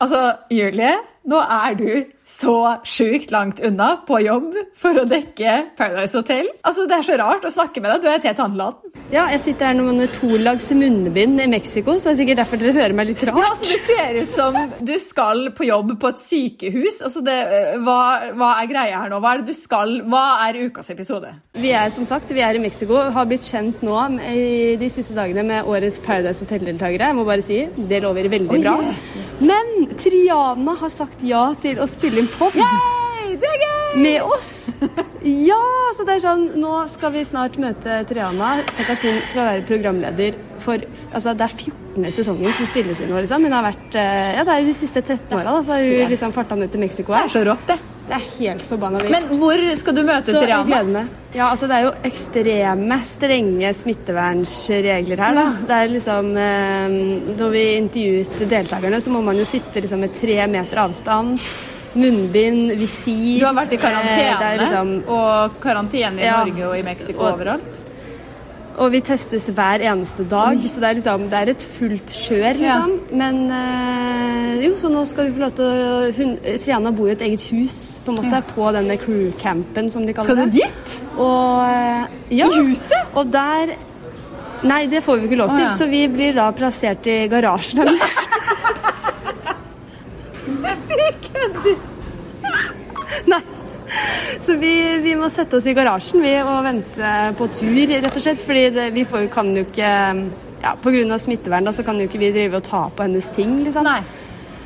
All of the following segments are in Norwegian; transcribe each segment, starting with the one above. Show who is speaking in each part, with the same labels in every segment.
Speaker 1: Altså, Julie, nå er du så sjukt langt unna på jobb for å dekke Paradise Hotel. Altså, Det er så rart å snakke med deg. Du er et helt annet land.
Speaker 2: Ja, jeg sitter her med tolags munnbind i Mexico, så det er sikkert derfor dere hører meg litt rart.
Speaker 1: Ja, altså, Det ser ut som du skal på jobb på et sykehus. Altså, det, hva, hva er greia her nå? Hva er det du skal? Hva er ukas episode?
Speaker 2: Vi er som sagt, vi er i Mexico, har blitt kjent nå i de siste dagene med årets Paradise Hotel-deltakere. Jeg må bare si, det lover veldig bra. Men Triana har sagt ja til å spille inn pod med oss. Ja, så det er sånn Nå skal vi snart møte Triana. Tenk at hun skal være programleder for Altså, det er 14. sesongen som spilles inn nå, liksom. Hun har vært eh, Ja, det er de siste 13 åra, da, så har hun liksom farta ned til Mexico
Speaker 1: Det er så rått, det.
Speaker 2: Det er helt forbanna vilt.
Speaker 1: Men hvor skal du møte
Speaker 2: Så
Speaker 1: Triana?
Speaker 2: Ja, altså Det er jo ekstreme, strenge smittevernregler her. da. Det er liksom, eh, Når vi intervjuet deltakerne, så må man jo sitte liksom med tre meter avstand. Munnbind, visir
Speaker 1: Du har vært i karantene,
Speaker 2: Eh, liksom,
Speaker 1: og karantene i
Speaker 2: Ja.
Speaker 1: Norge og i Mexico
Speaker 2: Og-
Speaker 1: overalt.
Speaker 2: og vi testes hver eneste dag, så det er liksom, det er et fullt kjør, liksom. Men eh, jo, så nå skal vi få lov til å hun, Triana bor i et eget hus på en måte, på denne crewcampen, som de kaller
Speaker 1: Skal du dit?
Speaker 2: Og eh, ja,
Speaker 1: I huset?
Speaker 2: Og der Nei, det får vi ikke lov til,
Speaker 1: oh, ja.
Speaker 2: så vi blir da plassert i garasjen hennes. Nei. Så vi, vi må sette oss i garasjen vi, og vente på tur, rett og slett. Fordi det, vi får, kan jo ikke ja, Pga. smittevern da, så kan jo ikke vi drive og ta på hennes ting. liksom.
Speaker 1: Nei.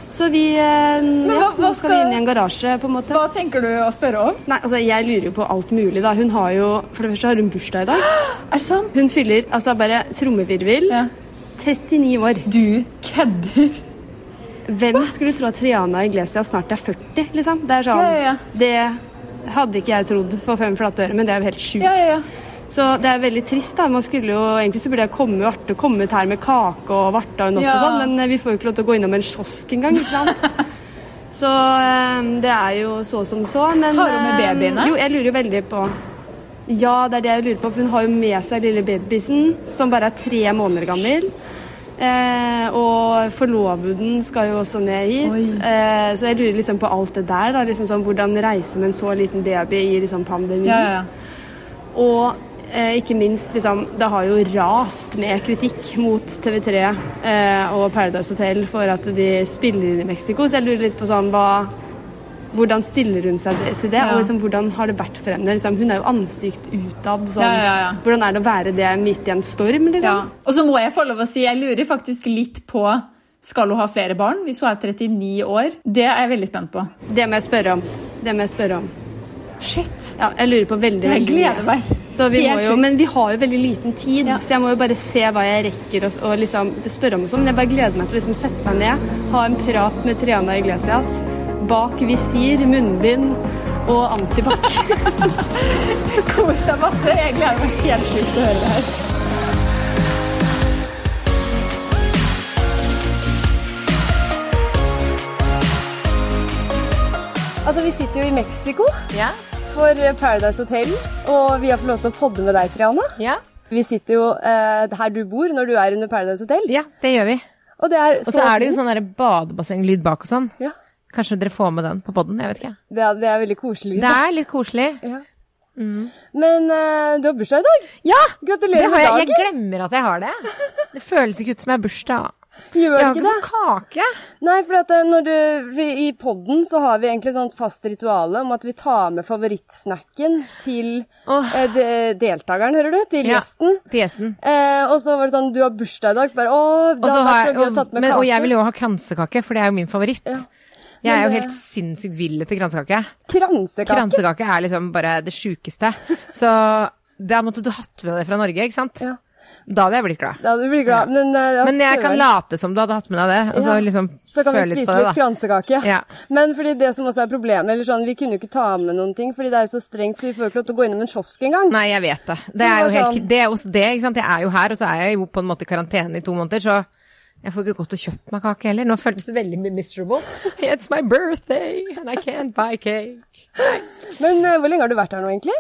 Speaker 2: Så vi eh,
Speaker 1: hva-
Speaker 2: ja,
Speaker 1: hva
Speaker 2: Nå skal vi inn i en garasje, på en måte.
Speaker 1: Hva tenker du å spørre om?
Speaker 2: Nei, altså Jeg lurer jo på alt mulig. da. Hun har jo, For det første har hun bursdag i dag.
Speaker 1: Er det sant?
Speaker 2: Hun fyller altså bare trommevirvel.
Speaker 1: Ja.
Speaker 2: 39 år.
Speaker 1: Du kødder.
Speaker 2: Hvem skulle tro at Triana Iglesias snart er 40? liksom? Det er sånn,
Speaker 1: Ja.
Speaker 2: Det hadde ikke jeg trodd for fem flate øre, men det er jo helt sjukt.
Speaker 1: Ja, ja, ja.
Speaker 2: Så det er veldig trist. da. Man skulle jo, Egentlig så burde jeg komme Arte, kommet her med kake og varta henne opp, og sånn, men eh, vi får jo ikke lov til å gå innom en kiosk engang. ikke sant? Så eh, det er jo så som så. Men,
Speaker 1: Har hun med
Speaker 2: eh,
Speaker 1: babyene?
Speaker 2: Jo, jeg lurer jo veldig på Ja, det er det jeg lurer på. For hun har jo med seg lille babysen, som bare er tre måneder gammel. Eh, og forloveden skal jo også ned hit. Eh, så jeg lurer liksom på alt det der. da, liksom sånn, Hvordan reise med en så liten baby i liksom pandemien.
Speaker 1: Ja, ja.
Speaker 2: Og eh, ikke minst, liksom, det har jo rast med kritikk mot TV3 eh, og Paradise Hotel for at de spiller inn i Mexico. Så jeg lurer litt på sånn hva hvordan stiller hun seg til det,
Speaker 1: Ja.
Speaker 2: og liksom, hvordan har det vært for henne? Liksom, hun er jo ansikt utad. Sånn,
Speaker 1: Ja, ja.
Speaker 2: Hvordan er det å være det midt i en storm? Liksom?
Speaker 1: Og så må jeg få lov å si, jeg lurer faktisk litt på skal hun ha flere barn hvis hun er 39 år. Det er jeg veldig spent på.
Speaker 2: Det må jeg spørre om. Det må jeg spørre om.
Speaker 1: Shit.
Speaker 2: Ja, jeg lurer på veldig,
Speaker 1: Jeg gleder meg.
Speaker 2: Så vi må jo, men vi har jo veldig liten tid,
Speaker 1: Ja.
Speaker 2: så jeg må jo bare se hva jeg rekker og liksom spørre om. sånn. Men jeg bare gleder meg til å liksom sette meg ned, ha en prat med Triana Iglesias bak visir, munnbind og antibac.
Speaker 1: Kos deg masse. Jeg gleder meg helt sjukt til å høre det her.
Speaker 2: altså, vi sitter jo i Mexico
Speaker 3: Ja.
Speaker 2: for Paradise Hotel, og vi har fått lov til å podde med deg, Triana.
Speaker 3: Ja.
Speaker 2: Vi sitter jo eh, her du bor når du er under Paradise Hotel.
Speaker 3: ja, det gjør vi.
Speaker 2: Og, det er
Speaker 3: Og så er det jo sånn badebassenglyd bak og sånn.
Speaker 2: Ja,
Speaker 3: Kanskje dere får med den på poden, jeg vet ikke.
Speaker 2: det er, det er veldig koselig.
Speaker 3: Det er litt koselig.
Speaker 2: Ja. Men uh, du har bursdag i dag.
Speaker 3: Ja!
Speaker 2: Gratulerer med
Speaker 3: jeg, jeg glemmer at jeg har det. Det føles ikke ut som jeg har bursdag.
Speaker 2: Gjør
Speaker 3: Jeg har
Speaker 2: ikke
Speaker 3: fått kake.
Speaker 2: Nei, for at eh, du, I podden så har vi egentlig et sånt fast ritual om at vi tar med favorittsnacken til
Speaker 3: oh.
Speaker 2: eh, de, deltakeren, hører du? Til
Speaker 3: Ja,
Speaker 2: gjesten.
Speaker 3: til gjesten.
Speaker 2: Eh, og så var det sånn Du har bursdag i dag, så bare Å, det
Speaker 3: har
Speaker 2: vært så gøy å tatt med kake.
Speaker 3: og jeg vil jo ha kransekake, for det er jo min favoritt.
Speaker 2: Ja.
Speaker 3: Jeg er jo helt sinnssykt vill etter kransekake.
Speaker 2: Kransekake.
Speaker 3: Kransekake er liksom bare det sjukeste. Så da måtte du hatt med deg fra Norge, ikke sant?
Speaker 2: Ja.
Speaker 3: Da hadde jeg blitt glad.
Speaker 2: Da hadde du blitt glad. Men, uh,
Speaker 3: Men jeg kan late som du hadde hatt med deg det, og så
Speaker 2: Ja.
Speaker 3: liksom
Speaker 2: Så kan vi spise
Speaker 3: litt det,
Speaker 2: litt kransekake.
Speaker 3: Ja.
Speaker 2: Men fordi det som også er problemet, eller sånn, vi kunne jo ikke ta med noen ting, fordi det er jo så strengt, så vi får jo ikke lov til å gå innom en kiosk engang.
Speaker 3: Nei, jeg vet det. Det
Speaker 2: det
Speaker 3: er jo helt,
Speaker 2: sånn-
Speaker 3: det er også det, ikke sant. Jeg er jo her, og så er jeg jo på en måte i karantene i to måneder, så jeg får ikke gått og kjøpt meg kake heller. Nå føles det veldig miserable. It's my birthday, and I can't buy cake.
Speaker 2: Men uh, hvor lenge har du vært her nå, egentlig?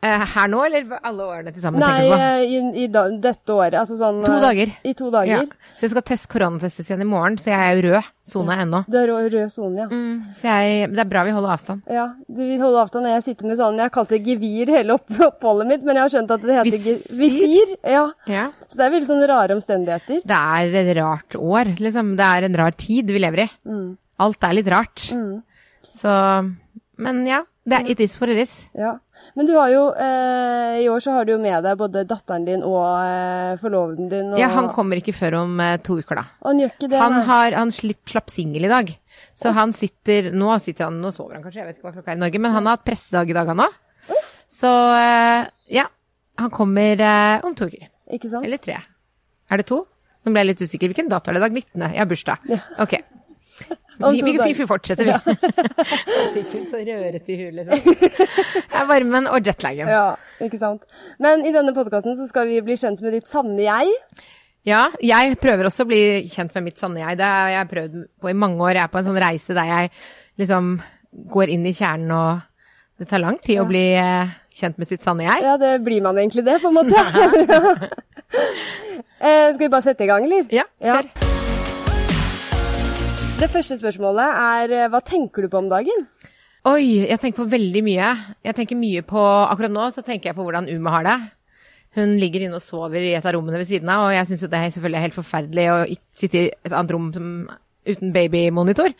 Speaker 3: Eh, her nå, eller alle årene til sammen?
Speaker 2: Nei, eh, i, i da, dette året. Altså sånn
Speaker 3: To
Speaker 2: eh,
Speaker 3: dager.
Speaker 2: I to dager.
Speaker 3: Ja. Så jeg skal test koronatestes igjen i morgen, så jeg er jo rød sone ennå.
Speaker 2: Du er rød, rød zone, ja.
Speaker 3: Mm, så jeg, det er bra vi holder avstand.
Speaker 2: Ja, du vil holde avstand. Jeg sitter med sånn, jeg har kalt det gevir hele opp, oppholdet mitt, men jeg har skjønt at det heter
Speaker 3: Visir?
Speaker 2: visir. Ja,
Speaker 3: Ja.
Speaker 2: så det er veldig sånne rare omstendigheter.
Speaker 3: Det er et rart år, liksom. Det er en rar tid vi lever i. Alt er litt rart. Så Men ja. Det er, it is for it is.
Speaker 2: Ja. Men du har jo, eh, i år så har du jo med deg både datteren din og eh, forloveden din. Og,
Speaker 3: Ja, han kommer ikke før om eh, to uker, da.
Speaker 2: Han gjør ikke det.
Speaker 3: Han, har, han slipp, slapp singel i dag. Så han sitter Nå sitter han, nå sover han kanskje, jeg vet ikke hva klokka er i Norge, men han har hatt pressedag i dag, han òg. Så eh, ja. Han kommer eh, om to uker.
Speaker 2: Ikke sant?
Speaker 3: Eller tre. Er det to? Nå ble jeg litt usikker. Hvilken dato er det i dag? 19. Jeg har bursdag. Ok.
Speaker 2: Om
Speaker 3: Vi,
Speaker 2: to
Speaker 3: vi, vi, vi fortsetter, vi. Fikk hun så rørete i huet, liksom. Det er varmen og jetlagen.
Speaker 2: Ja, ikke sant. Men i denne podkasten så skal vi bli kjent med ditt sanne jeg.
Speaker 3: Ja, jeg prøver også å bli kjent med mitt sanne jeg. Det har jeg prøvd på i mange år. Jeg er på en sånn reise der jeg liksom går inn i kjernen og Det tar lang tid å bli eh, kjent med sitt sanne jeg.
Speaker 2: Ja, det blir man egentlig det, på en måte. eh, skal vi bare sette i gang, eller?
Speaker 3: Ja, kjør.
Speaker 2: Det første spørsmålet er eh, hva tenker du på om dagen?
Speaker 3: Oi, jeg tenker på veldig mye. Jeg tenker mye på, Akkurat nå så tenker jeg på hvordan Uma har det. Hun ligger inne og sover i et av rommene ved siden av, og jeg syns jo det er selvfølgelig helt forferdelig å sitte i et annet rom som, uten babymonitor.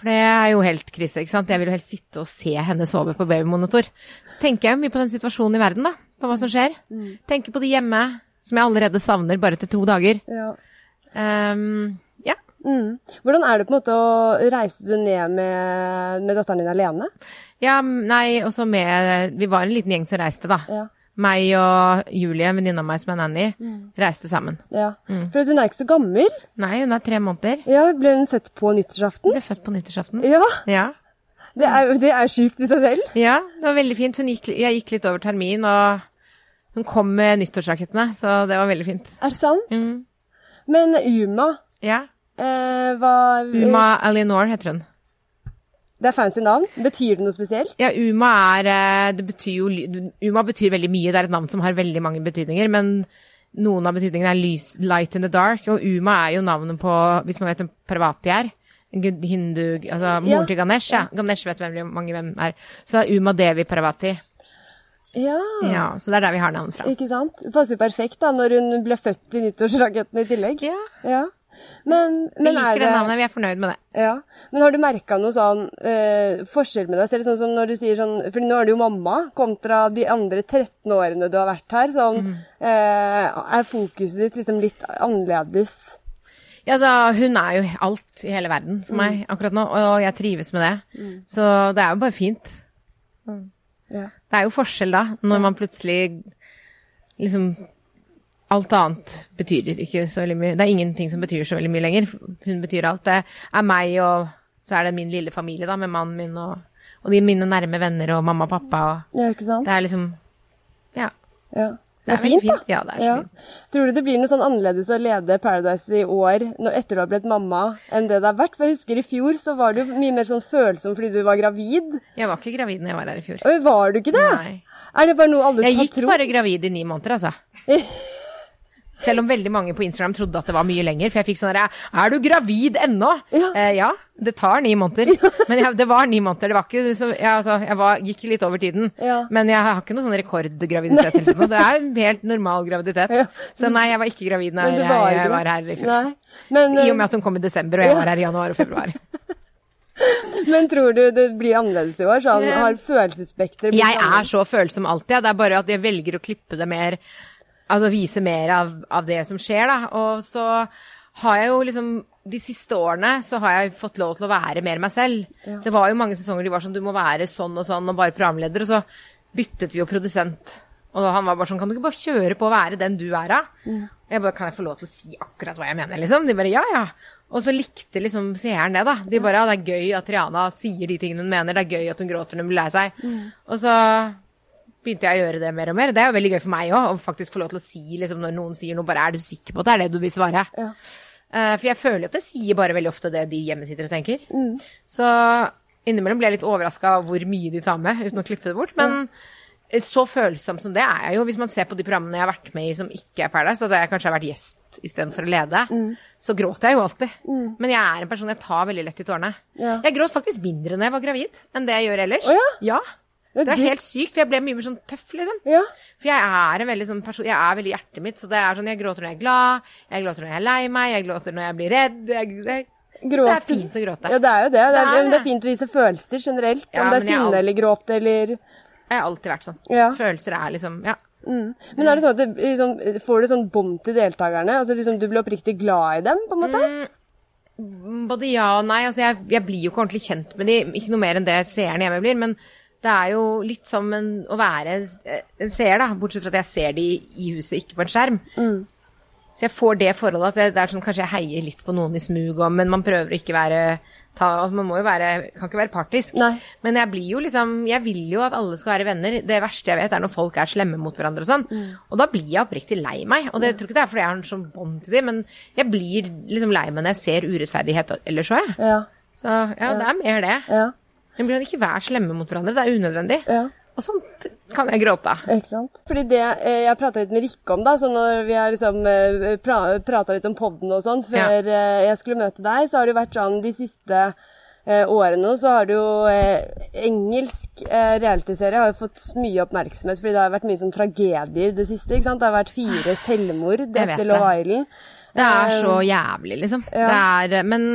Speaker 3: For det er jo helt krise, ikke sant. Jeg vil jo helst sitte og se henne sove på babymonitor. Så tenker jeg jo mye på den situasjonen i verden, da. På hva som skjer. Tenker på de hjemme, som jeg allerede savner bare etter to dager.
Speaker 2: Ja.
Speaker 3: Um, ja.
Speaker 2: Mm. Hvordan er det på en måte å reise du ned med, med datteren din alene?
Speaker 3: Ja, nei, også med Vi var en liten gjeng som reiste, da.
Speaker 2: Ja.
Speaker 3: Meg og Julie, en venninne av meg som er nanny, reiste sammen.
Speaker 2: ja.
Speaker 3: Mm.
Speaker 2: For hun er ikke så gammel.
Speaker 3: Nei, hun er tre måneder.
Speaker 2: Ja, Ble hun født på nyttårsaften?
Speaker 3: Ble født på nyttårsaften.
Speaker 2: Ja,
Speaker 3: Ja.
Speaker 2: det er, det er sjukt i seg selv.
Speaker 3: ja, det var veldig fint. Gikk, jeg gikk litt over termin, og hun kom med nyttårsrakettene, så det var veldig fint.
Speaker 2: Er det sant?
Speaker 3: Mm.
Speaker 2: Men Uma,
Speaker 3: Ja.
Speaker 2: Eh, hva
Speaker 3: Uma Eleanor heter hun.
Speaker 2: Det er fancy navn. Betyr det noe spesielt?
Speaker 3: Ja, Uma er eh, Det betyr jo Uma betyr veldig mye. Det er et navn som har veldig mange betydninger, men noen av betydningene er lys, light in the dark, og Uma er jo navnet på Hvis man vet hvem Parvati er? Hindu Altså moren
Speaker 2: Ja.
Speaker 3: til Ganesh, ja. Ganesh vet hvem, mange hvem er. Så er Uma Devi Parvati.
Speaker 2: Ja.
Speaker 3: Ja, så det er der vi har navnet fra.
Speaker 2: Ikke sant? Det passer jo perfekt da, når hun ble født i nyttårsraketten i tillegg.
Speaker 3: Ja.
Speaker 2: Ja. Men,
Speaker 3: Vi
Speaker 2: jeg
Speaker 3: liker
Speaker 2: er
Speaker 3: det navnet, vi er fornøyd med det.
Speaker 2: Ja. Men har du merka noe sånn eh, forskjell med deg selv? Sånn som når du sier sånn For nå er du jo mamma, kontra de andre 13 årene du har vært her. Sånn
Speaker 3: Mm.
Speaker 2: eh, Er fokuset ditt liksom litt annerledes?
Speaker 3: Ja, altså, hun er jo alt i hele verden for meg akkurat nå, og jeg trives med det. Så det er jo bare fint.
Speaker 2: Ja.
Speaker 3: Det er jo forskjell da, når man plutselig liksom Alt annet betyr ikke så veldig mye. Det er ingenting som betyr så veldig mye lenger. Hun betyr alt. Det er meg, og så er det min lille familie, da, med mannen min og, og de mine nærme venner og mamma og pappa. Og
Speaker 2: Ja, ikke sant?
Speaker 3: det er liksom Ja.
Speaker 2: Ja.
Speaker 3: Det er fint, fint. Ja, det er så fint.
Speaker 2: Tror du det blir noe sånn annerledes å lede Paradise i år etter du har blitt mamma, enn det det har vært? For jeg husker i fjor så var du mye mer sånn følsom fordi du var gravid.
Speaker 3: Jeg var ikke gravid når jeg var her i fjor.
Speaker 2: Og var du ikke det?
Speaker 3: Nei.
Speaker 2: Er det bare noe alle
Speaker 3: Jeg
Speaker 2: tar
Speaker 3: gikk
Speaker 2: tro?
Speaker 3: bare gravid i ni måneder, altså. Selv om veldig mange på Instagram trodde at det var mye lenger. For jeg fikk sånn herre Er du gravid ennå?
Speaker 2: Ja.
Speaker 3: Eh, ja, det tar ni måneder. Men jeg, det var ni måneder. Det var ikke så Jeg, altså, Jeg var, gikk litt over tiden.
Speaker 2: Ja.
Speaker 3: Men jeg har ikke noen sånn rekordgraviditet. eller sånn. Det er en helt normal graviditet.
Speaker 2: Ja.
Speaker 3: Så nei, jeg var ikke gravid når jeg,
Speaker 2: var
Speaker 3: jeg var her i fjor.
Speaker 2: Men,
Speaker 3: I og
Speaker 2: eh,
Speaker 3: med at hun kom i desember, og jeg var her i januar og februar.
Speaker 2: men tror du det blir annerledes i år? Så
Speaker 3: han
Speaker 2: har følelsesspekteret
Speaker 3: Jeg er så følsom alltid. Det er bare at jeg velger å klippe det mer Altså vise mer av, av det som skjer, da. Og så har jeg jo liksom De siste årene så har jeg fått lov til å være mer meg selv. Det var jo mange sesonger de var sånn du må være sånn og sånn, og bare programleder. Og så byttet vi jo produsent. Og han var bare sånn Kan du ikke bare kjøre på å være den du er, da? Mm. jeg bare Kan jeg få lov til å si akkurat hva jeg mener, liksom? De bare ja, ja. Og så likte liksom seeren det, da. De bare ja, det er gøy at Triana sier de tingene hun mener. Det er gøy at hun gråter når hun blir lei seg. Og så begynte jeg å gjøre det mer og mer. Det er jo veldig gøy for meg òg, å faktisk få lov til å si liksom, når noen sier noe, bare er du sikker på at det er det du vil svare?
Speaker 2: Ja.
Speaker 3: Uh, for jeg føler at jeg sier bare veldig ofte det de hjemme tenker. Mm. Så innimellom blir jeg litt overraska av hvor mye de tar med, uten å klippe det bort. Men så følsom som det er jeg jo, hvis man ser på de programmene jeg har vært med i som ikke er Paradise, at jeg kanskje har vært gjest istedenfor å lede,
Speaker 2: Mm.
Speaker 3: så gråter jeg jo alltid. Men jeg er en person jeg tar veldig lett i tårene.
Speaker 2: Ja.
Speaker 3: Jeg gråt faktisk mindre når jeg var gravid enn det jeg gjør ellers.
Speaker 2: Å ja?
Speaker 3: Ja. Det er helt sykt, for jeg ble mye mer sånn tøff, liksom.
Speaker 2: Ja.
Speaker 3: For jeg er en veldig sånn person Jeg er veldig hjertet mitt, så det er sånn jeg gråter når jeg er glad, jeg gråter når jeg er lei meg, jeg gråter når jeg blir redd. Jeg, jeg, Så det er fint å gråte.
Speaker 2: Ja, det er jo det. Det er,
Speaker 3: Det er
Speaker 2: det er fint å vise følelser generelt.
Speaker 3: Ja,
Speaker 2: om det er sinne
Speaker 3: alltid...
Speaker 2: eller gråt eller
Speaker 3: Jeg har alltid vært sånn.
Speaker 2: Ja.
Speaker 3: Følelser er liksom Ja.
Speaker 2: Men er det sånn at du, liksom, får du sånn bånd til deltakerne? Altså liksom Du blir oppriktig glad i dem, på en måte?
Speaker 3: Både ja og nei. Altså, jeg, jeg blir jo ikke ordentlig kjent med de, ikke noe mer enn det seeren hjemme blir. Men det er jo litt som en, å være en seer, da. Bortsett fra at jeg ser de i huset, ikke på en skjerm. Så jeg får det forholdet at det, det er sånn kanskje jeg heier litt på noen i smug, og, men man prøver å ikke være ta, Man må jo være Kan ikke være partisk.
Speaker 2: Nei.
Speaker 3: Men jeg blir jo liksom Jeg vil jo at alle skal være venner. Det verste jeg vet, er når folk er slemme mot hverandre og sånn. Og da blir jeg oppriktig lei meg. Og det jeg tror ikke det er fordi jeg har en sånn bånd til dem, men jeg blir liksom lei meg når jeg ser urettferdighet ellers òg, jeg.
Speaker 2: Ja.
Speaker 3: Så ja, det er mer det.
Speaker 2: Ja.
Speaker 3: Jeg blir ikke vær slemme mot hverandre. Det er unødvendig.
Speaker 2: ja.
Speaker 3: Og sånt kan jeg gråte av.
Speaker 2: Ikke sant? Fordi det eh, jeg prata litt med Rikke om, da, så når vi har liksom eh, pra prata litt om podden og sånn før eh, jeg skulle møte deg, så har det jo vært sånn de siste eh, årene så har det jo eh, Engelsk eh, realityserie har jo fått mye oppmerksomhet fordi det har vært mye sånn tragedier det siste. ikke sant? Det har vært fire selvmord etter Love Island.
Speaker 3: Det er så jævlig, liksom.
Speaker 2: ja.
Speaker 3: Det er Men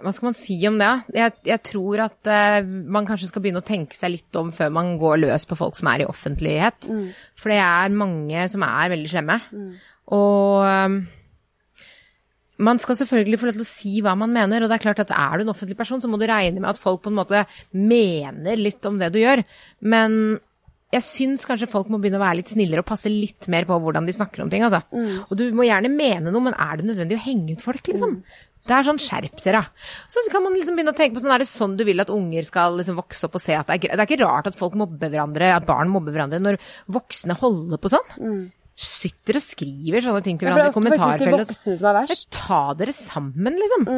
Speaker 3: hva skal man si om det? Jeg, jeg tror at uh, man kanskje skal begynne å tenke seg litt om før man går løs på folk som er i offentlighet. For det er mange som er veldig slemme. Og um, man skal selvfølgelig få lov til å si hva man mener, og det er klart at er du en offentlig person, så må du regne med at folk på en måte mener litt om det du gjør. Men jeg syns kanskje folk må begynne å være litt snillere og passe litt mer på hvordan de snakker om ting. Altså. Og du må gjerne mene noe, men er det nødvendig å henge ut folk, liksom? Det er sånn skjerp dere. Så kan man liksom begynne å tenke på sånn, er det sånn du vil at unger skal liksom vokse opp og se at det er greit? Det er ikke rart at folk mobber hverandre, at barn mobber hverandre når voksne holder på sånn. Sitter og skriver sånne ting til hverandre i kommentarfeltet. Ta dere sammen, liksom.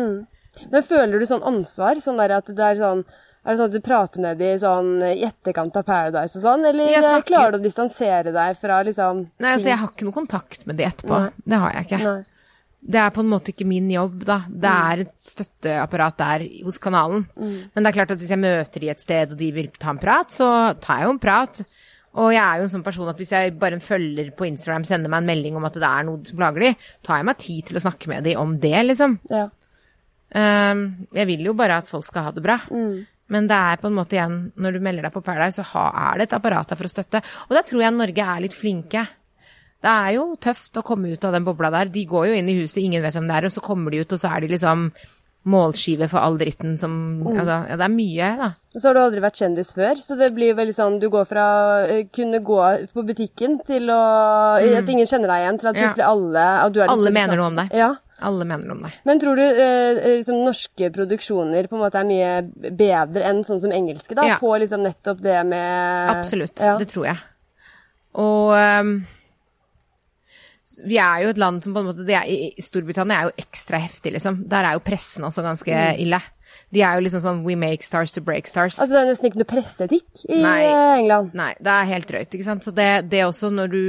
Speaker 2: Men føler du sånn ansvar? Sånn der at det er sånn er det sånn at du prater med dem sånn i etterkant av Paradise og sånn, eller
Speaker 3: snakker-
Speaker 2: klarer du å distansere deg fra liksom
Speaker 3: Nei, altså Jeg har ikke noe kontakt med de etterpå. Det har jeg ikke.
Speaker 2: Nei.
Speaker 3: Det er på en måte ikke min jobb, da. Det er et støtteapparat der hos kanalen. Men det er klart at hvis jeg møter de et sted og de vil ta en prat, så tar jeg jo en prat. Og jeg er jo en sånn person at hvis jeg bare en følger på Instagram sender meg en melding om at det er noe som plager de, tar jeg meg tid til å snakke med de om det, liksom.
Speaker 2: Ja.
Speaker 3: Um, jeg vil jo bare at folk skal ha det bra. Men det er på en måte igjen, når du melder deg på Paradise, så ha, er det et apparat der for å støtte. Og der tror jeg Norge er litt flinke. Det er jo tøft å komme ut av den bobla der. De går jo inn i huset, ingen vet hvem det er, og så kommer de ut, og så er de liksom målskive for all dritten som Altså, ja, det er mye, da.
Speaker 2: Og så har du aldri vært kjendis før, så det blir veldig sånn Du går fra å kunne gå på butikken til å At ingen kjenner deg igjen, til at
Speaker 3: Mm. Ja.
Speaker 2: plutselig alle at
Speaker 3: Alle mener noe om deg.
Speaker 2: Ja.
Speaker 3: Alle mener om deg.
Speaker 2: Men tror du eh, liksom, norske produksjoner på en måte er mye bedre enn sånn som engelske, da?
Speaker 3: Ja.
Speaker 2: På liksom nettopp det med
Speaker 3: Absolutt.
Speaker 2: Ja.
Speaker 3: Det tror jeg. Og um, vi er jo et land som på en måte det er, i- Storbritannia er jo ekstra heftig, liksom. Der er jo pressen også ganske ille. De er jo liksom sånn We make stars to break stars.
Speaker 2: Altså det er nesten ikke noe presseetikk i
Speaker 3: Nei.
Speaker 2: eh, England.
Speaker 3: Nei, det er helt drøyt, ikke sant. Så det, det også når du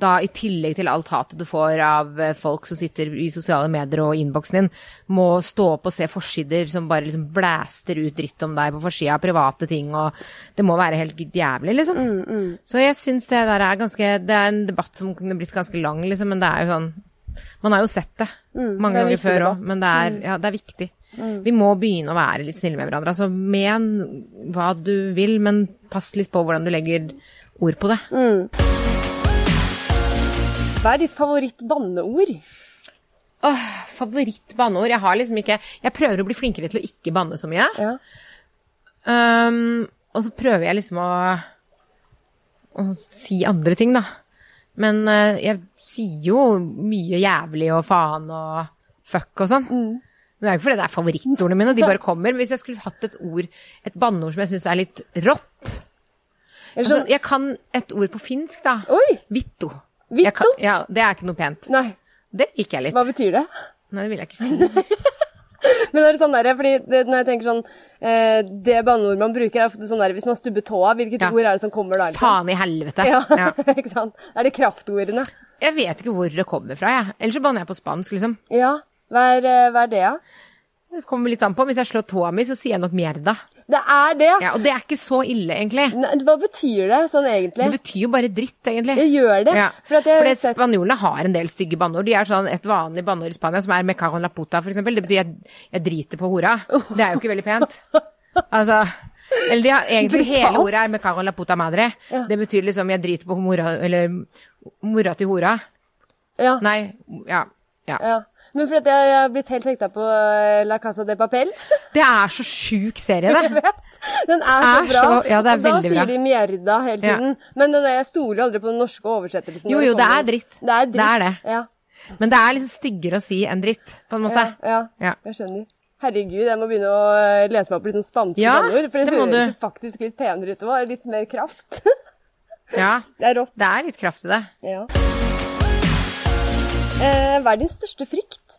Speaker 3: da i tillegg til alt hatet du får av eh, folk som sitter i sosiale medier og innboksen din, må stå opp og se forsider som bare liksom blæster ut dritt om deg på forsida av private ting, og det må være helt jævlig, liksom. Så jeg syns det der er ganske Det er en debatt som kunne blitt ganske lang, liksom, men det er jo sånn Man har jo sett det mange
Speaker 2: det er
Speaker 3: ganger før òg, men det er, ja, det er viktig. Vi må begynne å være litt snille med hverandre. Altså, men hva du vil, men pass litt på hvordan du legger ord på det.
Speaker 2: Hva er ditt favoritt-banneord?
Speaker 3: Åh, Favoritt-banneord? Jeg har liksom ikke Jeg prøver å bli flinkere til å ikke banne så mye.
Speaker 2: Ja.
Speaker 3: Um, og så prøver jeg liksom å, å si andre ting, da. Men uh, jeg sier jo mye jævlig og faen og fuck og sånn. Men det er jo ikke fordi det er favorittordene mine, de bare kommer. Men hvis jeg skulle hatt et ord, et banneord som jeg syns er litt rått altså, Jeg kan et ord på finsk, da.
Speaker 2: Oi!
Speaker 3: Vitto.
Speaker 2: Vitto?
Speaker 3: Kan, ja, det er ikke noe pent.
Speaker 2: Nei,
Speaker 3: Det liker jeg litt.
Speaker 2: hva betyr det?
Speaker 3: Nei, det vil jeg ikke si.
Speaker 2: Men er det sånn der, fordi det, når jeg tenker sånn eh, Det banneord man bruker, er ofte sånn der hvis man stubber tåa, hvilket
Speaker 3: Ja.
Speaker 2: ord er det som kommer da? liksom?
Speaker 3: Faen i helvete.
Speaker 2: Ja,
Speaker 3: Ja.
Speaker 2: ikke sant? Er det kraftordene?
Speaker 3: Jeg vet ikke hvor det kommer fra, jeg. Ellers så banner jeg på spansk, liksom.
Speaker 2: Ja. Hva er, eh, hva er det, da?
Speaker 3: Det kommer litt an på. Hvis jeg slår tåa mi, så sier jeg nok mierda.
Speaker 2: Det er det!
Speaker 3: Ja, og det er ikke så ille, egentlig.
Speaker 2: Nei, hva betyr det sånn egentlig?
Speaker 3: Det betyr jo bare dritt, egentlig.
Speaker 2: Det gjør det.
Speaker 3: Ja.
Speaker 2: For jeg
Speaker 3: Fordi
Speaker 2: sett
Speaker 3: spanjolene har en del stygge banneord. De er sånn et vanlig banneord i Spania som er me cago en la puta, for eksempel. Det betyr jeg, jeg driter på hora. Det er jo ikke veldig pent. Altså Eller de har egentlig
Speaker 2: Brutalt.
Speaker 3: hele ordet er me cago en la puta madre. Det betyr liksom jeg driter på mora Eller mora til hora.
Speaker 2: ja,
Speaker 3: Nei, ja. ja.
Speaker 2: ja. Men fordi jeg, jeg har blitt helt hekta på eh, La Casa de Papel.
Speaker 3: Det er så sjuk serie, det.
Speaker 2: Den er så
Speaker 3: Er
Speaker 2: bra.
Speaker 3: så- ja, det er
Speaker 2: og da
Speaker 3: sier bra.
Speaker 2: de mierda hele
Speaker 3: Ja.
Speaker 2: Men der, jeg stoler aldri på den norske oversettelsen.
Speaker 3: Jo, jo, det er dritt.
Speaker 2: Det er dritt.
Speaker 3: Det er det.
Speaker 2: Ja,
Speaker 3: Men det er liksom styggere å si enn dritt, på en måte.
Speaker 2: ja, ja,
Speaker 3: Ja.
Speaker 2: jeg skjønner. Herregud, jeg må begynne å eh, lese meg opp litt sånn spanske
Speaker 3: Ja,
Speaker 2: banneord. For det,
Speaker 3: det
Speaker 2: høres
Speaker 3: du.
Speaker 2: faktisk litt penere ut òg. Litt mer kraft.
Speaker 3: Ja,
Speaker 2: det er rått.
Speaker 3: det er litt kraft i det.
Speaker 2: Ja. Eh, hva er din største frykt?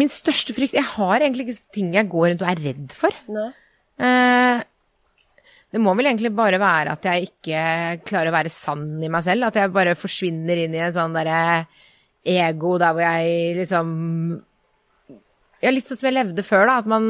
Speaker 3: Min største frykt Jeg har egentlig ikke ting jeg går rundt og er redd for.
Speaker 2: Nei.
Speaker 3: Eh, det må vel egentlig bare være at jeg ikke klarer å være sann i meg selv. At jeg bare forsvinner inn i en sånn derre ego der hvor jeg liksom Ja, litt sånn som jeg levde før, da. At man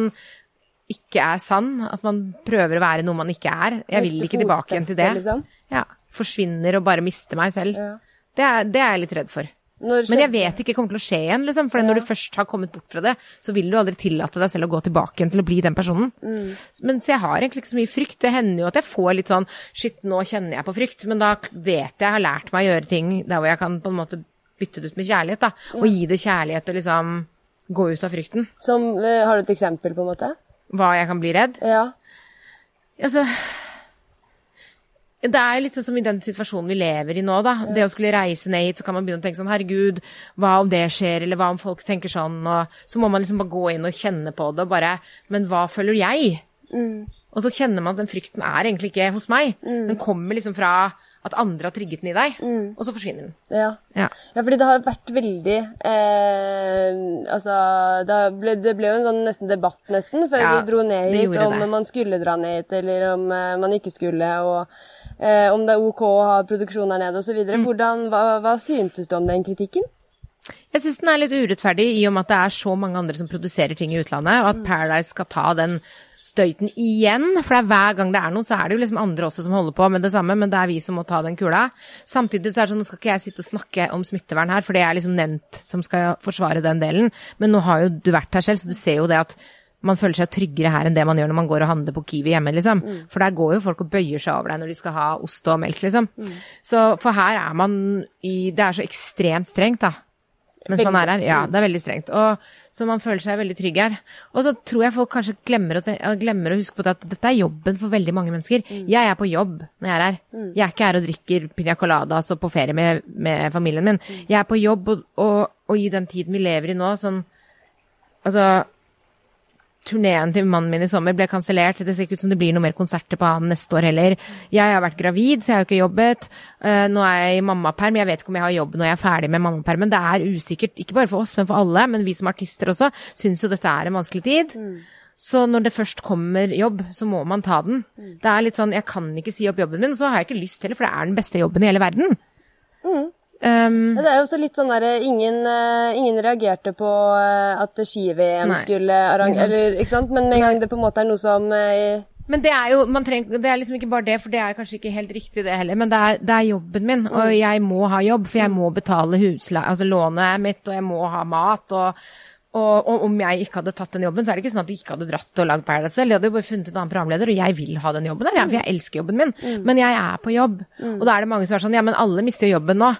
Speaker 3: ikke er sann. At man prøver å være noe man ikke er. Jeg vil ikke tilbake igjen til det.
Speaker 2: liksom.
Speaker 3: Ja. Forsvinner og bare mister meg selv.
Speaker 2: Ja.
Speaker 3: Det, er, det er jeg litt redd for.
Speaker 2: Når
Speaker 3: Men jeg vet ikke kommer til å skje igjen, liksom. For når du først har kommet bort fra det, så vil du aldri tillate deg selv å gå tilbake igjen til å bli den personen.
Speaker 2: Mm.
Speaker 3: Men så jeg har egentlig ikke så mye frykt. Det hender jo at jeg får litt sånn Shit, nå kjenner jeg på frykt. Men da vet jeg, jeg har lært meg å gjøre ting der hvor jeg kan på en måte bytte det ut med kjærlighet, da. Og gi det kjærlighet og liksom gå ut av frykten.
Speaker 2: Som, eh, har du et eksempel, på en måte?
Speaker 3: Hva jeg kan bli redd.
Speaker 2: Ja.
Speaker 3: Altså det er litt sånn som i den situasjonen vi lever i nå, da. Det å skulle reise ned hit, så kan man begynne å tenke sånn herregud, hva om det skjer, eller hva om folk tenker sånn, og så må man liksom bare gå inn og kjenne på det, og bare Men hva føler jeg? Og så kjenner man at den frykten er egentlig ikke hos meg. Den kommer liksom fra at andre har trigget den i deg, og så forsvinner den.
Speaker 2: Ja.
Speaker 3: Ja.
Speaker 2: ja, fordi det har vært veldig eh, Altså, det ble, det ble jo en sånn nesten debatt, nesten, før
Speaker 3: Ja,
Speaker 2: vi dro ned hit, om
Speaker 3: det.
Speaker 2: man skulle dra ned hit, eller om eh, man ikke skulle, og eh, om det er OK å ha produksjon der nede, osv.
Speaker 3: Mm.
Speaker 2: Hva, hva syntes du om den kritikken?
Speaker 3: Jeg syns den er litt urettferdig i og med at det er så mange andre som produserer ting i utlandet, og at Paradise skal ta den støyten igjen. For det er hver gang det er noe, så er det jo liksom andre også som holder på med det samme, men det er vi som må ta den kula. Samtidig så er det sånn, nå skal ikke jeg sitte og snakke om smittevern her, for det er liksom nevnt som skal forsvare den delen. Men nå har jo du vært her selv, så du ser jo det at man føler seg tryggere her enn det man gjør når man går og handler på Kiwi hjemme, liksom. For der går jo folk og bøyer seg over deg når de skal ha ost og melk, liksom. Så for her er man i Det er så ekstremt strengt, da. Mens man er her. Ja, det er veldig strengt. Og, så man føler seg veldig trygg her. Og så tror jeg folk kanskje glemmer å, glemmer å huske på det at dette er jobben for veldig mange mennesker. Jeg er på jobb når jeg er her. Jeg er ikke her og drikker piña coladas og på ferie med, med familien min. Jeg er på jobb, og, og, og i den tiden vi lever i nå, sånn Altså Turneen til mannen min i sommer ble kansellert. Det ser ikke ut som det blir noe mer konserter på han neste år heller. Jeg har vært gravid, så jeg har jo ikke jobbet. Eh, nå er jeg i mammaperm. Jeg vet ikke om jeg har jobb når jeg er ferdig med mammapermen. Det er usikkert, ikke bare for oss, men for alle. Men vi som artister også syns jo dette er en vanskelig tid. Så når det først kommer jobb, så må man ta den. Det er litt sånn, jeg kan ikke si opp jobben min, og så har jeg ikke lyst heller, for det er den beste jobben i hele verden. Um,
Speaker 2: Det er jo også litt sånn derre ingen, eh, ingen reagerte på eh, at ski-VM skulle arrangere
Speaker 3: ikke sant.
Speaker 2: Eller, ikke sant? Men med en gang det på en måte er noe som eh,
Speaker 3: Men det er jo man trenger, det er liksom ikke bare det, for det er kanskje ikke helt riktig det heller. Men det er, det er jobben min, og jeg må ha jobb, for jeg må betale husle, altså lånet mitt, og jeg må ha mat. og og, og om jeg ikke hadde tatt den jobben, så er det ikke sånn at de ikke hadde dratt og lagd Paradise selv. De hadde jo bare funnet en annen programleder, og jeg vil ha den jobben der, for jeg elsker jobben min. Men jeg er på jobb. Og da er det mange som er sånn, ja, men alle mister jo jobben nå.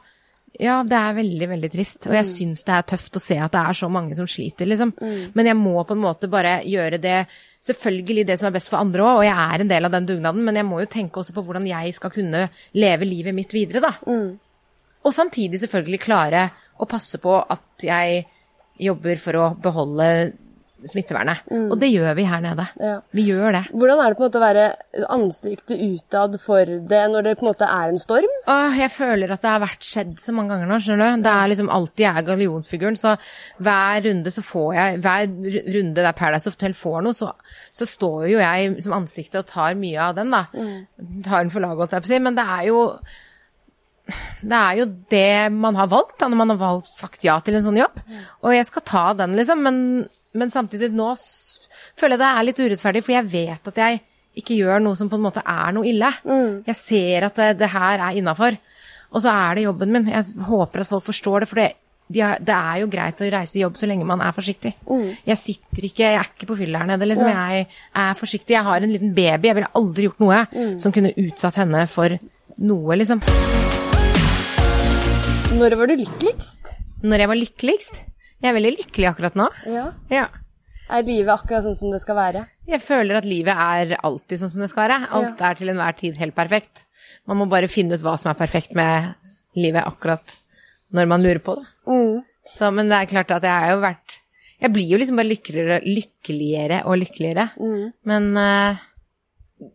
Speaker 3: Ja, det er veldig, veldig trist. Og jeg syns det er tøft å se at det er så mange som sliter, liksom. Men jeg må på en måte bare gjøre det Selvfølgelig det som er best for andre òg, og jeg er en del av den dugnaden, men jeg må jo tenke også på hvordan jeg skal kunne leve livet mitt videre, da. Og samtidig selvfølgelig klare å passe på at jeg jobber for å beholde smittevernet. Og det gjør vi her nede.
Speaker 2: Ja.
Speaker 3: Vi gjør det.
Speaker 2: Hvordan er det på en måte å være ansiktet utad for det når det på en måte er en storm?
Speaker 3: Åh, jeg føler at det har vært skjedd så mange ganger nå, skjønner du. Det er liksom alltid jeg er gallionsfiguren, så hver runde så får jeg Hver runde der Paradise Hotel får noe, så, så står jo jeg som ansiktet og tar mye av den, da. Tar den for laget, holdt jeg på å si. Men det er jo det er jo det man har valgt, da, når man har valgt sagt ja til en sånn jobb. Og jeg skal ta den, liksom, men, men samtidig nå føler jeg det er litt urettferdig, for jeg vet at jeg ikke gjør noe som på en måte er noe ille. Jeg ser at det, det her er innafor. Og så er det jobben min. Jeg håper at folk forstår det, for det, de er, det er jo greit å reise i jobb så lenge man er forsiktig. Jeg sitter ikke, jeg er ikke på fylla her nede, liksom. Jeg er forsiktig. Jeg har en liten baby. Jeg ville aldri gjort noe som kunne utsatt henne for noe, liksom.
Speaker 2: Når var du lykkeligst?
Speaker 3: Når jeg var lykkeligst? Jeg er veldig lykkelig akkurat nå.
Speaker 2: Ja.
Speaker 3: Ja.
Speaker 2: Er livet akkurat sånn som det skal være?
Speaker 3: Jeg føler at livet er alltid sånn som det skal være. Alt er til enhver tid helt perfekt. Man må bare finne ut hva som er perfekt med livet akkurat når man lurer på det.
Speaker 2: Mm.
Speaker 3: Så, men det er klart at jeg har jo vært Jeg blir jo liksom bare lykkeligere, lykkeligere og lykkeligere. Men uh,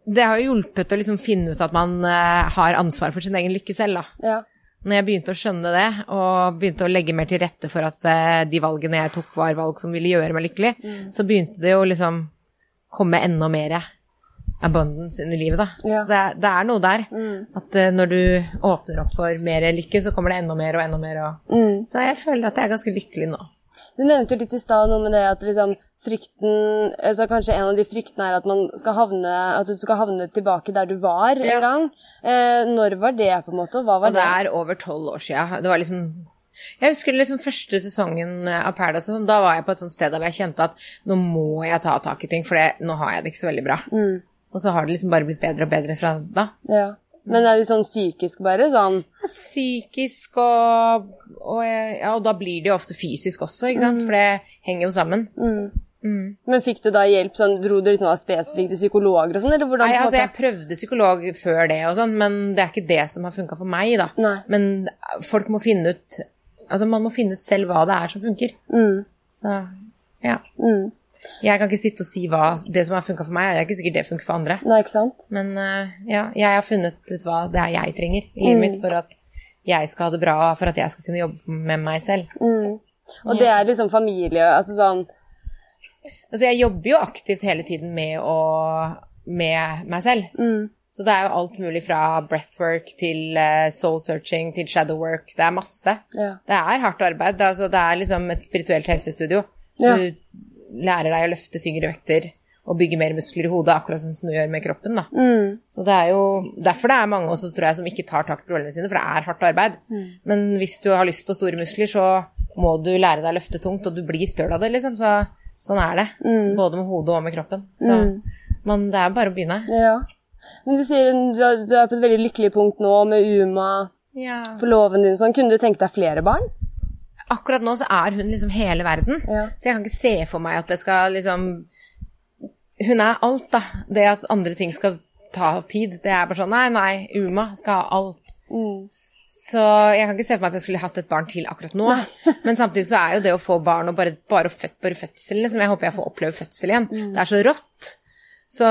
Speaker 3: det har jo hjulpet å liksom finne ut at man uh, har ansvar for sin egen lykke selv, da.
Speaker 2: Ja.
Speaker 3: Når jeg begynte å skjønne det, og begynte å legge mer til rette for at eh, de valgene jeg tok, var valg som ville gjøre meg lykkelig, så begynte det å liksom komme enda mer abundance inn i livet, da.
Speaker 2: Ja.
Speaker 3: Så det er, det er noe der. At eh, når du åpner opp for mer lykke, så kommer det enda mer og enda mer. Og...
Speaker 2: Mm.
Speaker 3: Så jeg føler at jeg er ganske lykkelig nå.
Speaker 2: Du nevnte jo litt i stad noe med det at liksom frykten altså Kanskje en av de fryktene er at man skal havne At du skal havne tilbake der du var
Speaker 3: Ja.
Speaker 2: en gang. Eh, når var det, på en måte? og Hva var
Speaker 3: Og det
Speaker 2: det?
Speaker 3: er over tolv år sia. Det var liksom Jeg husker liksom første sesongen av Paradise, sånn, da var jeg på et sånt sted der jeg kjente at nå må jeg ta tak i ting, for nå har jeg det ikke så veldig bra.
Speaker 2: Mm.
Speaker 3: Og så har det liksom bare blitt bedre og bedre fra da.
Speaker 2: Ja. Men er det sånn psykisk bare? Sånn
Speaker 3: Psykisk og, og Ja, og da blir det jo ofte fysisk også, ikke sant, for det henger jo sammen.
Speaker 2: Men fikk du da hjelp? Sånn, dro du liksom da spesifikt til psykologer og sånn, eller hvordan?
Speaker 3: Nei, altså jeg prøvde psykolog før det og sånn, men det er ikke det som har funka for meg, da.
Speaker 2: Nei.
Speaker 3: Men folk må finne ut Altså, man må finne ut selv hva det er som funker.
Speaker 2: Mm.
Speaker 3: Så ja.
Speaker 2: Mm.
Speaker 3: Jeg kan ikke sitte og si hva det som har funka for meg, er ikke sikkert det funker for andre.
Speaker 2: Nei, ikke sant?
Speaker 3: Men eh, ja, jeg har funnet ut hva det er jeg trenger i livet
Speaker 2: Mm.
Speaker 3: mitt for at jeg skal ha det bra, for at jeg skal kunne jobbe med meg selv.
Speaker 2: Mm. Og det er liksom familie Altså sånn
Speaker 3: Altså, jeg jobber jo aktivt hele tiden med, å, med meg selv.
Speaker 2: mm.
Speaker 3: Så det er jo alt mulig fra breathwork til eh, soul searching til shadow work. Det er masse.
Speaker 2: Ja.
Speaker 3: Det er hardt arbeid. Det er, altså, det er liksom et spirituelt helsestudio.
Speaker 2: Ja.
Speaker 3: Du lærer deg å løfte tyngre vekter og bygge mer muskler i hodet, akkurat som du gjør med kroppen. da.
Speaker 2: Mm.
Speaker 3: Så det er jo derfor det er mange også, tror jeg, som ikke tar tak i problemene sine, for det er hardt arbeid.
Speaker 2: Mm.
Speaker 3: Men hvis du har lyst på store muskler, så må du lære deg å løfte tungt, og du blir støl av det, liksom. Så sånn er det. Både med hodet og med kroppen. Så men det er bare å begynne.
Speaker 2: Ja. Men du sier du er på et veldig lykkelig punkt nå med Uma,
Speaker 3: Ja.
Speaker 2: forloven din sånn. Kunne du tenkt deg flere barn?
Speaker 3: Akkurat nå så er hun liksom hele verden.
Speaker 2: Ja.
Speaker 3: Så jeg kan ikke se for meg at det skal liksom Hun er alt, da. Det at andre ting skal ta tid, det er bare sånn Nei, nei, Uma skal ha alt.
Speaker 2: Mm.
Speaker 3: Så jeg kan ikke se for meg at jeg skulle hatt et barn til akkurat nå. Men samtidig så er jo det å få barn og bare, bare, født, bare fødselen liksom. Jeg håper jeg får oppleve fødsel igjen. Det er så rått. Så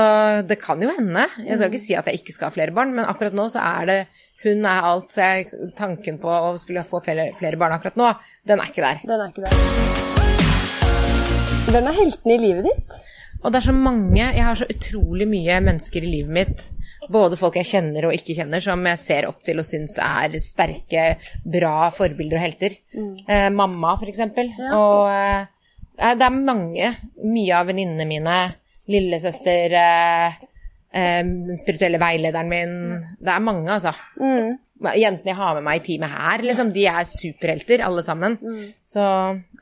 Speaker 3: det kan jo hende. Jeg skal ikke si at jeg ikke skal ha flere barn, men akkurat nå så er det hun er alt, så jeg, tanken på å skulle få flere, flere barn akkurat nå, den er ikke der.
Speaker 2: Den er ikke der. Hvem er heltene i livet ditt?
Speaker 3: Og det er så mange Jeg har så utrolig mye mennesker i livet mitt, både folk jeg kjenner og ikke kjenner, som jeg ser opp til og syns er sterke, bra forbilder og helter. Eh, mamma, for eksempel. Og eh, det er mange. Mye av venninnene mine. Lillesøster, eh, den spirituelle veilederen min. Det er mange, altså. Jentene jeg har med meg i teamet her, liksom, de er superhelter, alle sammen. Så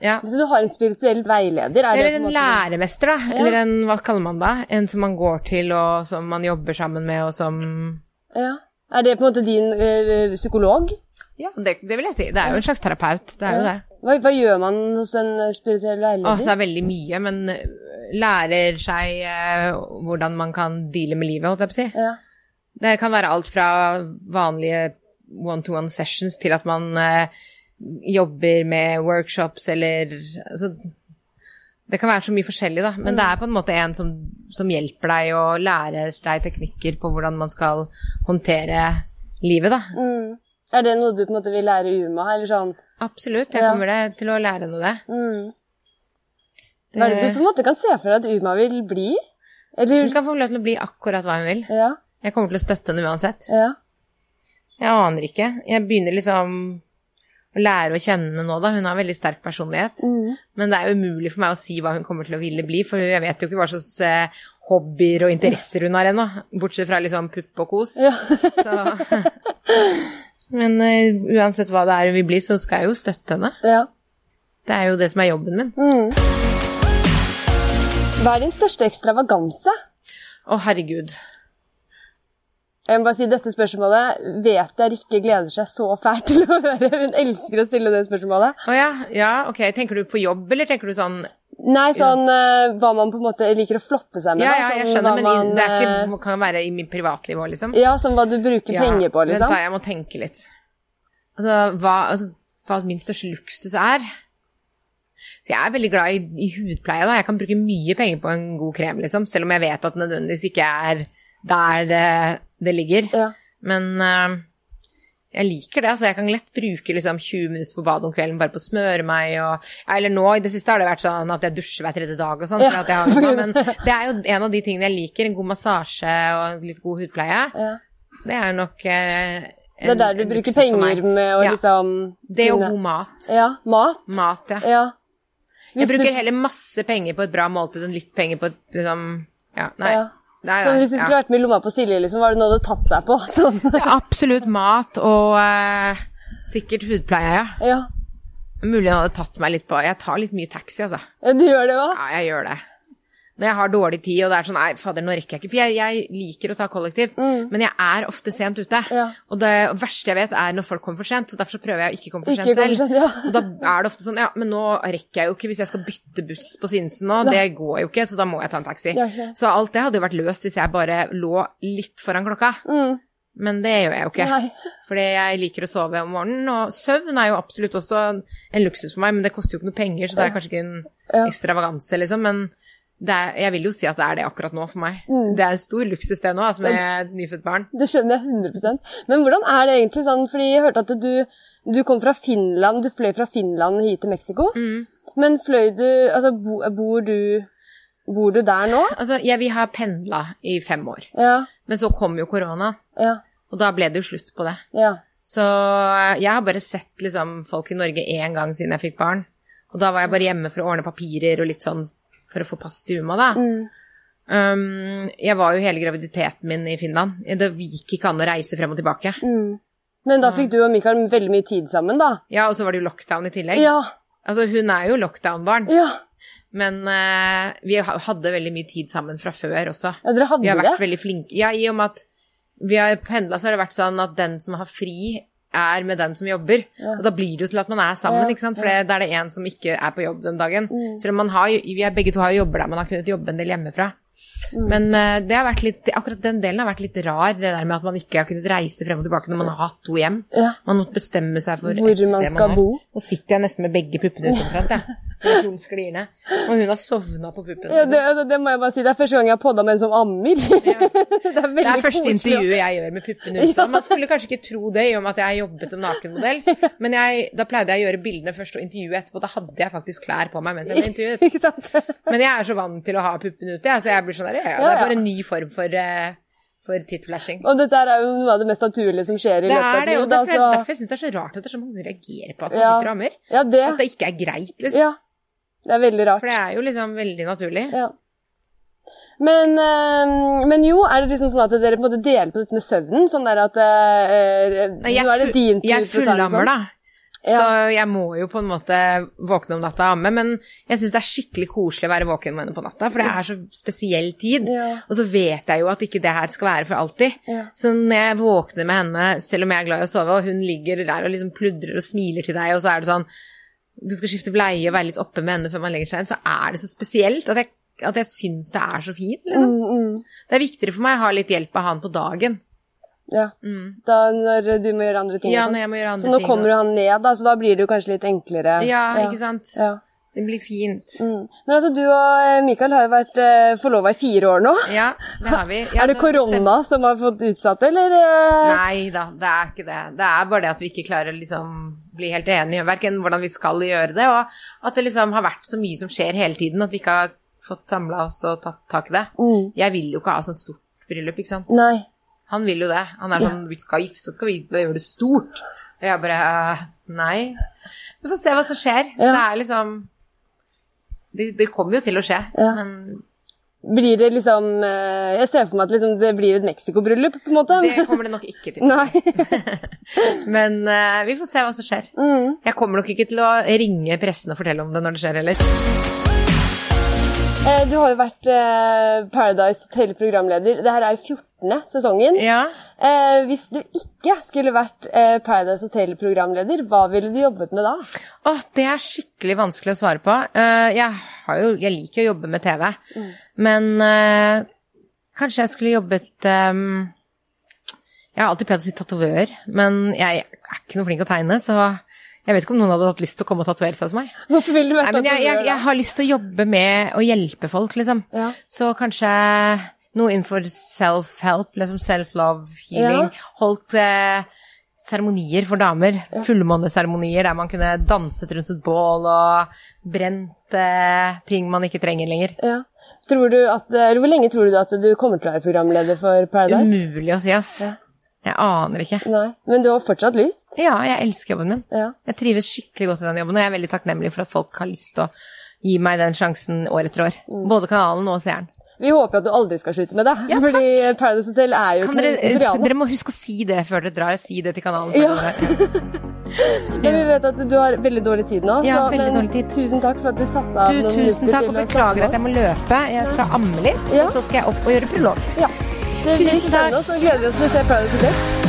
Speaker 3: ja.
Speaker 2: Så du har en spirituell veileder? Er
Speaker 3: Eller en
Speaker 2: måte-
Speaker 3: læremester, da. Eller en, hva kaller man det? En som man går til, og som man jobber sammen med, og som
Speaker 2: Ja. Er det på en måte din ø, psykolog?
Speaker 3: Ja, det, det vil jeg si. Det er jo en slags terapeut. Det er jo det.
Speaker 2: Hva, hva gjør man hos en spirituell veileder?
Speaker 3: Å, det er veldig mye, men øh, lærer seg eh, hvordan man kan deale med livet, holdt jeg på å si.
Speaker 2: Ja.
Speaker 3: Det kan være alt fra vanlige one-to-one sessions til at man eh, jobber med workshops eller altså, Det kan være så mye forskjellig, da, men det er på en måte en som, som hjelper deg og lærer deg teknikker på hvordan man skal håndtere livet, da.
Speaker 2: Mm. Er det noe du på en måte vil lære UMA, eller sånn?
Speaker 3: Absolutt, jeg
Speaker 2: Ja.
Speaker 3: kommer det til å lære noe det.
Speaker 2: Mm. Hva er det du på en måte kan se for deg at UMA vil bli? Eller
Speaker 3: Hun kan få lov til å bli akkurat hva hun vil.
Speaker 2: Ja.
Speaker 3: Jeg kommer til å støtte henne uansett.
Speaker 2: Ja.
Speaker 3: Jeg aner ikke. Jeg begynner liksom å lære å kjenne henne nå, da. Hun har veldig sterk personlighet.
Speaker 2: Mm.
Speaker 3: Men det er umulig for meg å si hva hun kommer til å ville bli, for jeg vet jo ikke hva slags eh, hobbyer og interesser hun har ennå. Bortsett fra liksom pupp og kos.
Speaker 2: Ja.
Speaker 3: Så. Men uh, uansett hva det er hun vil bli, så skal jeg jo støtte henne.
Speaker 2: ja.
Speaker 3: Det er jo det som er jobben min.
Speaker 2: Mm. Hva er din største ekstravaganse?
Speaker 3: Å, herregud.
Speaker 2: Jeg må bare si Dette spørsmålet vet jeg Rikke gleder seg så fælt til å høre. Hun elsker å stille det spørsmålet.
Speaker 3: Å ja, ja, ok. Tenker du på jobb, eller tenker du sånn
Speaker 2: Nei, sånn uh, hva man på en måte liker å flotte seg med.
Speaker 3: Ja, ja, jeg
Speaker 2: sånn
Speaker 3: skjønner, men
Speaker 2: man,
Speaker 3: det er
Speaker 2: eh,
Speaker 3: ikke, kan være i mitt privatliv òg, liksom.
Speaker 2: Ja, sånn hva du bruker
Speaker 3: Ja,
Speaker 2: penger på, liksom.
Speaker 3: Vent da, jeg må tenke litt. Altså, hva, altså, hva min største luksus er? Så jeg er veldig glad i, i hudpleie, da. Jeg kan bruke mye penger på en god krem, liksom. Selv om jeg vet at det nødvendigvis ikke er der det, det ligger.
Speaker 2: Ja.
Speaker 3: Men eh, jeg liker det. altså Jeg kan lett bruke liksom 20 minutter på badet om kvelden bare på å smøre meg og Eller nå i det siste har det vært sånn at jeg dusjer hver tredje dag og sånn.
Speaker 2: Ja.
Speaker 3: sånn, Men det er jo en av de tingene jeg liker. En god massasje og litt god hudpleie.
Speaker 2: Ja.
Speaker 3: Det er nok eh,
Speaker 2: Det er der du bruker penger med å
Speaker 3: Ja.
Speaker 2: liksom
Speaker 3: Det og
Speaker 2: jo
Speaker 3: god mat.
Speaker 2: Ja. Mat.
Speaker 3: Mat, ja.
Speaker 2: Ja.
Speaker 3: Jeg bruker heller masse penger på et bra måltid enn litt penger på et liksom Ja, nei.
Speaker 2: Ja.
Speaker 3: Nei, nei
Speaker 2: hvis du
Speaker 3: ja.
Speaker 2: vært med i lomma på Silje, liksom, var det noe du hadde tatt deg på? Sånn.
Speaker 3: Det er Absolutt mat og eh, sikkert hudpleie, ja.
Speaker 2: Ja.
Speaker 3: Mulig han hadde tatt meg litt på Jeg tar litt mye taxi, altså.
Speaker 2: ja, du gjør det òg?
Speaker 3: Ja, jeg gjør det. Når jeg har dårlig tid, og det er sånn Nei, fader, nå rekker jeg ikke. For jeg, jeg liker å ta kollektivt, men jeg er ofte sent ute.
Speaker 2: Mm. Ja.
Speaker 3: Og det verste jeg vet, er når folk kommer for sent, så derfor så prøver jeg å ikke komme for sent selv.
Speaker 2: sent, ja.
Speaker 3: Og da er det ofte sånn Ja, men nå rekker jeg jo ikke hvis jeg skal bytte buss på Sinsen nå. Det går jo ikke, så da må jeg ta en taxi.
Speaker 2: Ja.
Speaker 3: Så alt det hadde jo vært løst hvis jeg bare lå litt foran klokka.
Speaker 2: Mm.
Speaker 3: Men det gjør jeg jo ikke.
Speaker 2: Nei.
Speaker 3: Fordi jeg liker å sove om morgenen, og søvn er jo absolutt også en luksus for meg, men det koster jo ikke noe penger, så det er kanskje ikke en ekstravaganse, liksom. Men er, jeg vil jo si at det er det akkurat nå for meg.
Speaker 2: Mm.
Speaker 3: Det er en stor luksus det nå, altså, med et nyfødt barn.
Speaker 2: Det skjønner jeg 100% Men hvordan er det egentlig sånn, fordi jeg hørte at du, du kom fra Finland, du fløy fra Finland hit til Mexico.
Speaker 3: Mm.
Speaker 2: Men fløy du Altså, bo, bor du Bor du der nå?
Speaker 3: Altså, jeg, vi har pendla i fem år,
Speaker 2: Ja.
Speaker 3: men så kom jo korona,
Speaker 2: Ja.
Speaker 3: og da ble det jo slutt på det.
Speaker 2: Ja.
Speaker 3: Så eh, jeg har bare sett liksom, folk i Norge én gang siden jeg fikk barn. Og da var jeg bare hjemme for å ordne papirer og litt sånn for å få pass til Uma, da.
Speaker 2: Mm.
Speaker 3: Um, jeg var jo hele graviditeten min i Finland. Det gikk ikke an å reise frem og tilbake.
Speaker 2: Mm. Men da fikk du og Mikael veldig mye tid sammen, da?
Speaker 3: Ja, og så var det jo lockdown i tillegg.
Speaker 2: Ja.
Speaker 3: Altså, hun er jo lockdown-barn,
Speaker 2: Ja.
Speaker 3: men uh, vi hadde veldig mye tid sammen fra før også.
Speaker 2: ja dere hadde
Speaker 3: Vi har vært
Speaker 2: det?
Speaker 3: veldig flinke. Ja, i og med at vi har pendla, så har det vært sånn at den som har fri, er med den som jobber. Og da blir det jo til at man er sammen,
Speaker 2: Ja,
Speaker 3: ikke sant? For da er det en som ikke er på jobb den dagen.
Speaker 2: Mm.
Speaker 3: Selv om man har vi er begge to har jo jobber der man har kunnet jobbe en del hjemmefra.
Speaker 2: Mm.
Speaker 3: Men eh, det har vært litt, akkurat den delen har vært litt rar, det der med at man ikke har kunnet reise frem og tilbake når man har hatt to hjem.
Speaker 2: Ja.
Speaker 3: Man måtte bestemme seg for
Speaker 2: Hvor
Speaker 3: sted
Speaker 2: man skal
Speaker 3: er.
Speaker 2: bo.
Speaker 3: Nå sitter jeg nesten med begge puppene ute omtrent, jeg. Når kjolen sklir ned. Og hun har sovna på puppen.
Speaker 2: Ja, det, det, det må jeg bare si. Det er første gang jeg har podda med en som ammer. det er
Speaker 3: Det er første
Speaker 2: koselig.
Speaker 3: intervjuet jeg gjør med puppene ute. Man skulle kanskje ikke tro det i og med at jeg jobbet som nakenmodell, men jeg, da pleide jeg å gjøre bildene først og intervjue etterpå. Da hadde jeg faktisk klær på meg mens jeg ble intervjuet. Men jeg er så vant til å ha puppene ute, så jeg blir sånn der, ja, ja, det er bare en ny form for, eh, for tittflashing.
Speaker 2: Og dette er jo noe av det mest naturlige som skjer i
Speaker 3: Det
Speaker 2: løpet av
Speaker 3: er det, og
Speaker 2: derfor, da,
Speaker 3: derfor, syns jeg det er så rart at det er så mange som reagerer på at man
Speaker 2: Ja.
Speaker 3: sitter og ammer.
Speaker 2: Ja, det,
Speaker 3: At det ikke er greit, liksom.
Speaker 2: ja, det er veldig rart.
Speaker 3: For det er jo liksom veldig naturlig.
Speaker 2: Ja. Men, eh, men jo, er det liksom sånn at dere på en måte deler på dette med søvnen? Sånn der at uh,
Speaker 3: Nei, jeg,
Speaker 2: Nå er det din tur
Speaker 3: jeg fullammer,
Speaker 2: sånn.
Speaker 3: da. Så jeg må jo på en måte våkne om natta og amme, men jeg syns det er skikkelig koselig å være våken med henne på natta, for det er så spesiell tid.
Speaker 2: Ja.
Speaker 3: Og så vet jeg jo at ikke det her skal være for alltid.
Speaker 2: Ja.
Speaker 3: Så når jeg våkner med henne, selv om jeg er glad i å sove, og hun ligger der og liksom pludrer og smiler til deg, og så er det sånn Du skal skifte bleie og være litt oppe med henne før man legger seg inn, så er det så spesielt at jeg, at jeg syns det er så fint, liksom.
Speaker 2: Mm, mm.
Speaker 3: Det er viktigere for meg å ha litt hjelp av han på dagen.
Speaker 2: Ja. Da når du må gjøre andre ting.
Speaker 3: Mm. Ja,
Speaker 2: sånn.
Speaker 3: når jeg må gjøre andre
Speaker 2: så nå
Speaker 3: ting.
Speaker 2: kommer jo han ned, da, så da blir det jo kanskje litt enklere.
Speaker 3: Ja, ikke sant.
Speaker 2: Ja.
Speaker 3: Det blir fint.
Speaker 2: Mm. Men altså, du og eh, Mikael har jo vært eh, forlova i fire år nå.
Speaker 3: Ja, det har vi. Ja,
Speaker 2: er det korona som har fått utsatt det, eller? eh?
Speaker 3: Nei da, det er ikke det. Det er bare det at vi ikke klarer å liksom bli helt enige, verken hvordan vi skal gjøre det, og at det liksom har vært så mye som skjer hele tiden, at vi ikke har fått samla oss og tatt tak i det.
Speaker 2: Mm.
Speaker 3: Jeg vil jo ikke ha sånn stort bryllup, ikke sant.
Speaker 2: Nei.
Speaker 3: Han vil jo det. Han er sånn Vi skal gifte oss, skal vi gjøre det stort? Og jeg bare eh, Nei. Vi får se hva som skjer.
Speaker 2: Ja.
Speaker 3: Det er liksom det, det kommer jo til å skje,
Speaker 2: Ja.
Speaker 3: men
Speaker 2: Blir det liksom eh, Jeg ser for meg at liksom, det blir et Mexico-bryllup, på en måte.
Speaker 3: det kommer det nok ikke til. Men uh, vi får se hva som skjer.
Speaker 2: Mm.
Speaker 3: Jeg kommer nok ikke til å ringe pressen og fortelle om det når det skjer heller.
Speaker 2: Eh, Du har jo vært eh, Paradise Hotel-programleder. Dette er jo 14. sesongen.
Speaker 3: Ja.
Speaker 2: Eh, hvis du ikke skulle vært Paradise Hotel-programleder, hva ville du jobbet med da?
Speaker 3: Åh, det er skikkelig vanskelig å svare på. Jeg, har jo, jeg liker å jobbe med TV, men eh, kanskje jeg skulle jobbet ehm, Jeg har alltid pleid å si tatovør, men jeg er ikke noe flink å tegne, så jeg vet ikke om noen hadde hatt lyst til å komme og tatovere seg hos meg.
Speaker 2: Hvorfor ville du vært
Speaker 3: Nei, men jeg, jeg, jeg har lyst til å jobbe med å hjelpe folk, liksom.
Speaker 2: Ja.
Speaker 3: Så kanskje noe innenfor self-help, liksom self-love, healing.
Speaker 2: Ja.
Speaker 3: Holdt eh, seremonier for damer. Fullmåneseremonier der man kunne danset rundt et bål og brent eh, ting man ikke trenger lenger.
Speaker 2: Ja. Tror du at, eh, hvor lenge tror du at du kommer til å være programleder for Paradise?
Speaker 3: Umulig å si, ass. Jeg aner ikke.
Speaker 2: Nei, Men du har fortsatt lyst?
Speaker 3: Ja, jeg elsker jobben min.
Speaker 2: Ja.
Speaker 3: Jeg trives skikkelig godt i den jobben, og jeg er veldig takknemlig for at folk har lyst til å gi meg den sjansen år etter år.
Speaker 2: Mm.
Speaker 3: Både kanalen og seeren.
Speaker 2: Vi håper at du aldri skal slutte med det,
Speaker 3: Ja,
Speaker 2: fordi Paradise Hotel er jo
Speaker 3: Kan
Speaker 2: ikke
Speaker 3: dere, dere må huske å si det før dere drar. Si det til kanalen.
Speaker 2: Ja. Men vi vet at du har veldig dårlig tid nå,
Speaker 3: Ja,
Speaker 2: så men
Speaker 3: tid.
Speaker 2: tusen takk for at du satte av
Speaker 3: Du,
Speaker 2: noen
Speaker 3: tusen
Speaker 2: minutter
Speaker 3: takk,
Speaker 2: til
Speaker 3: og
Speaker 2: å snakke
Speaker 3: beklager at jeg må løpe. Jeg skal amme litt,
Speaker 2: Ja.
Speaker 3: og så skal jeg opp og gjøre prolog.
Speaker 2: Ja. Det blir
Speaker 3: Tusen takk.
Speaker 2: Nå gleder vi oss til å se Paradise Hotel.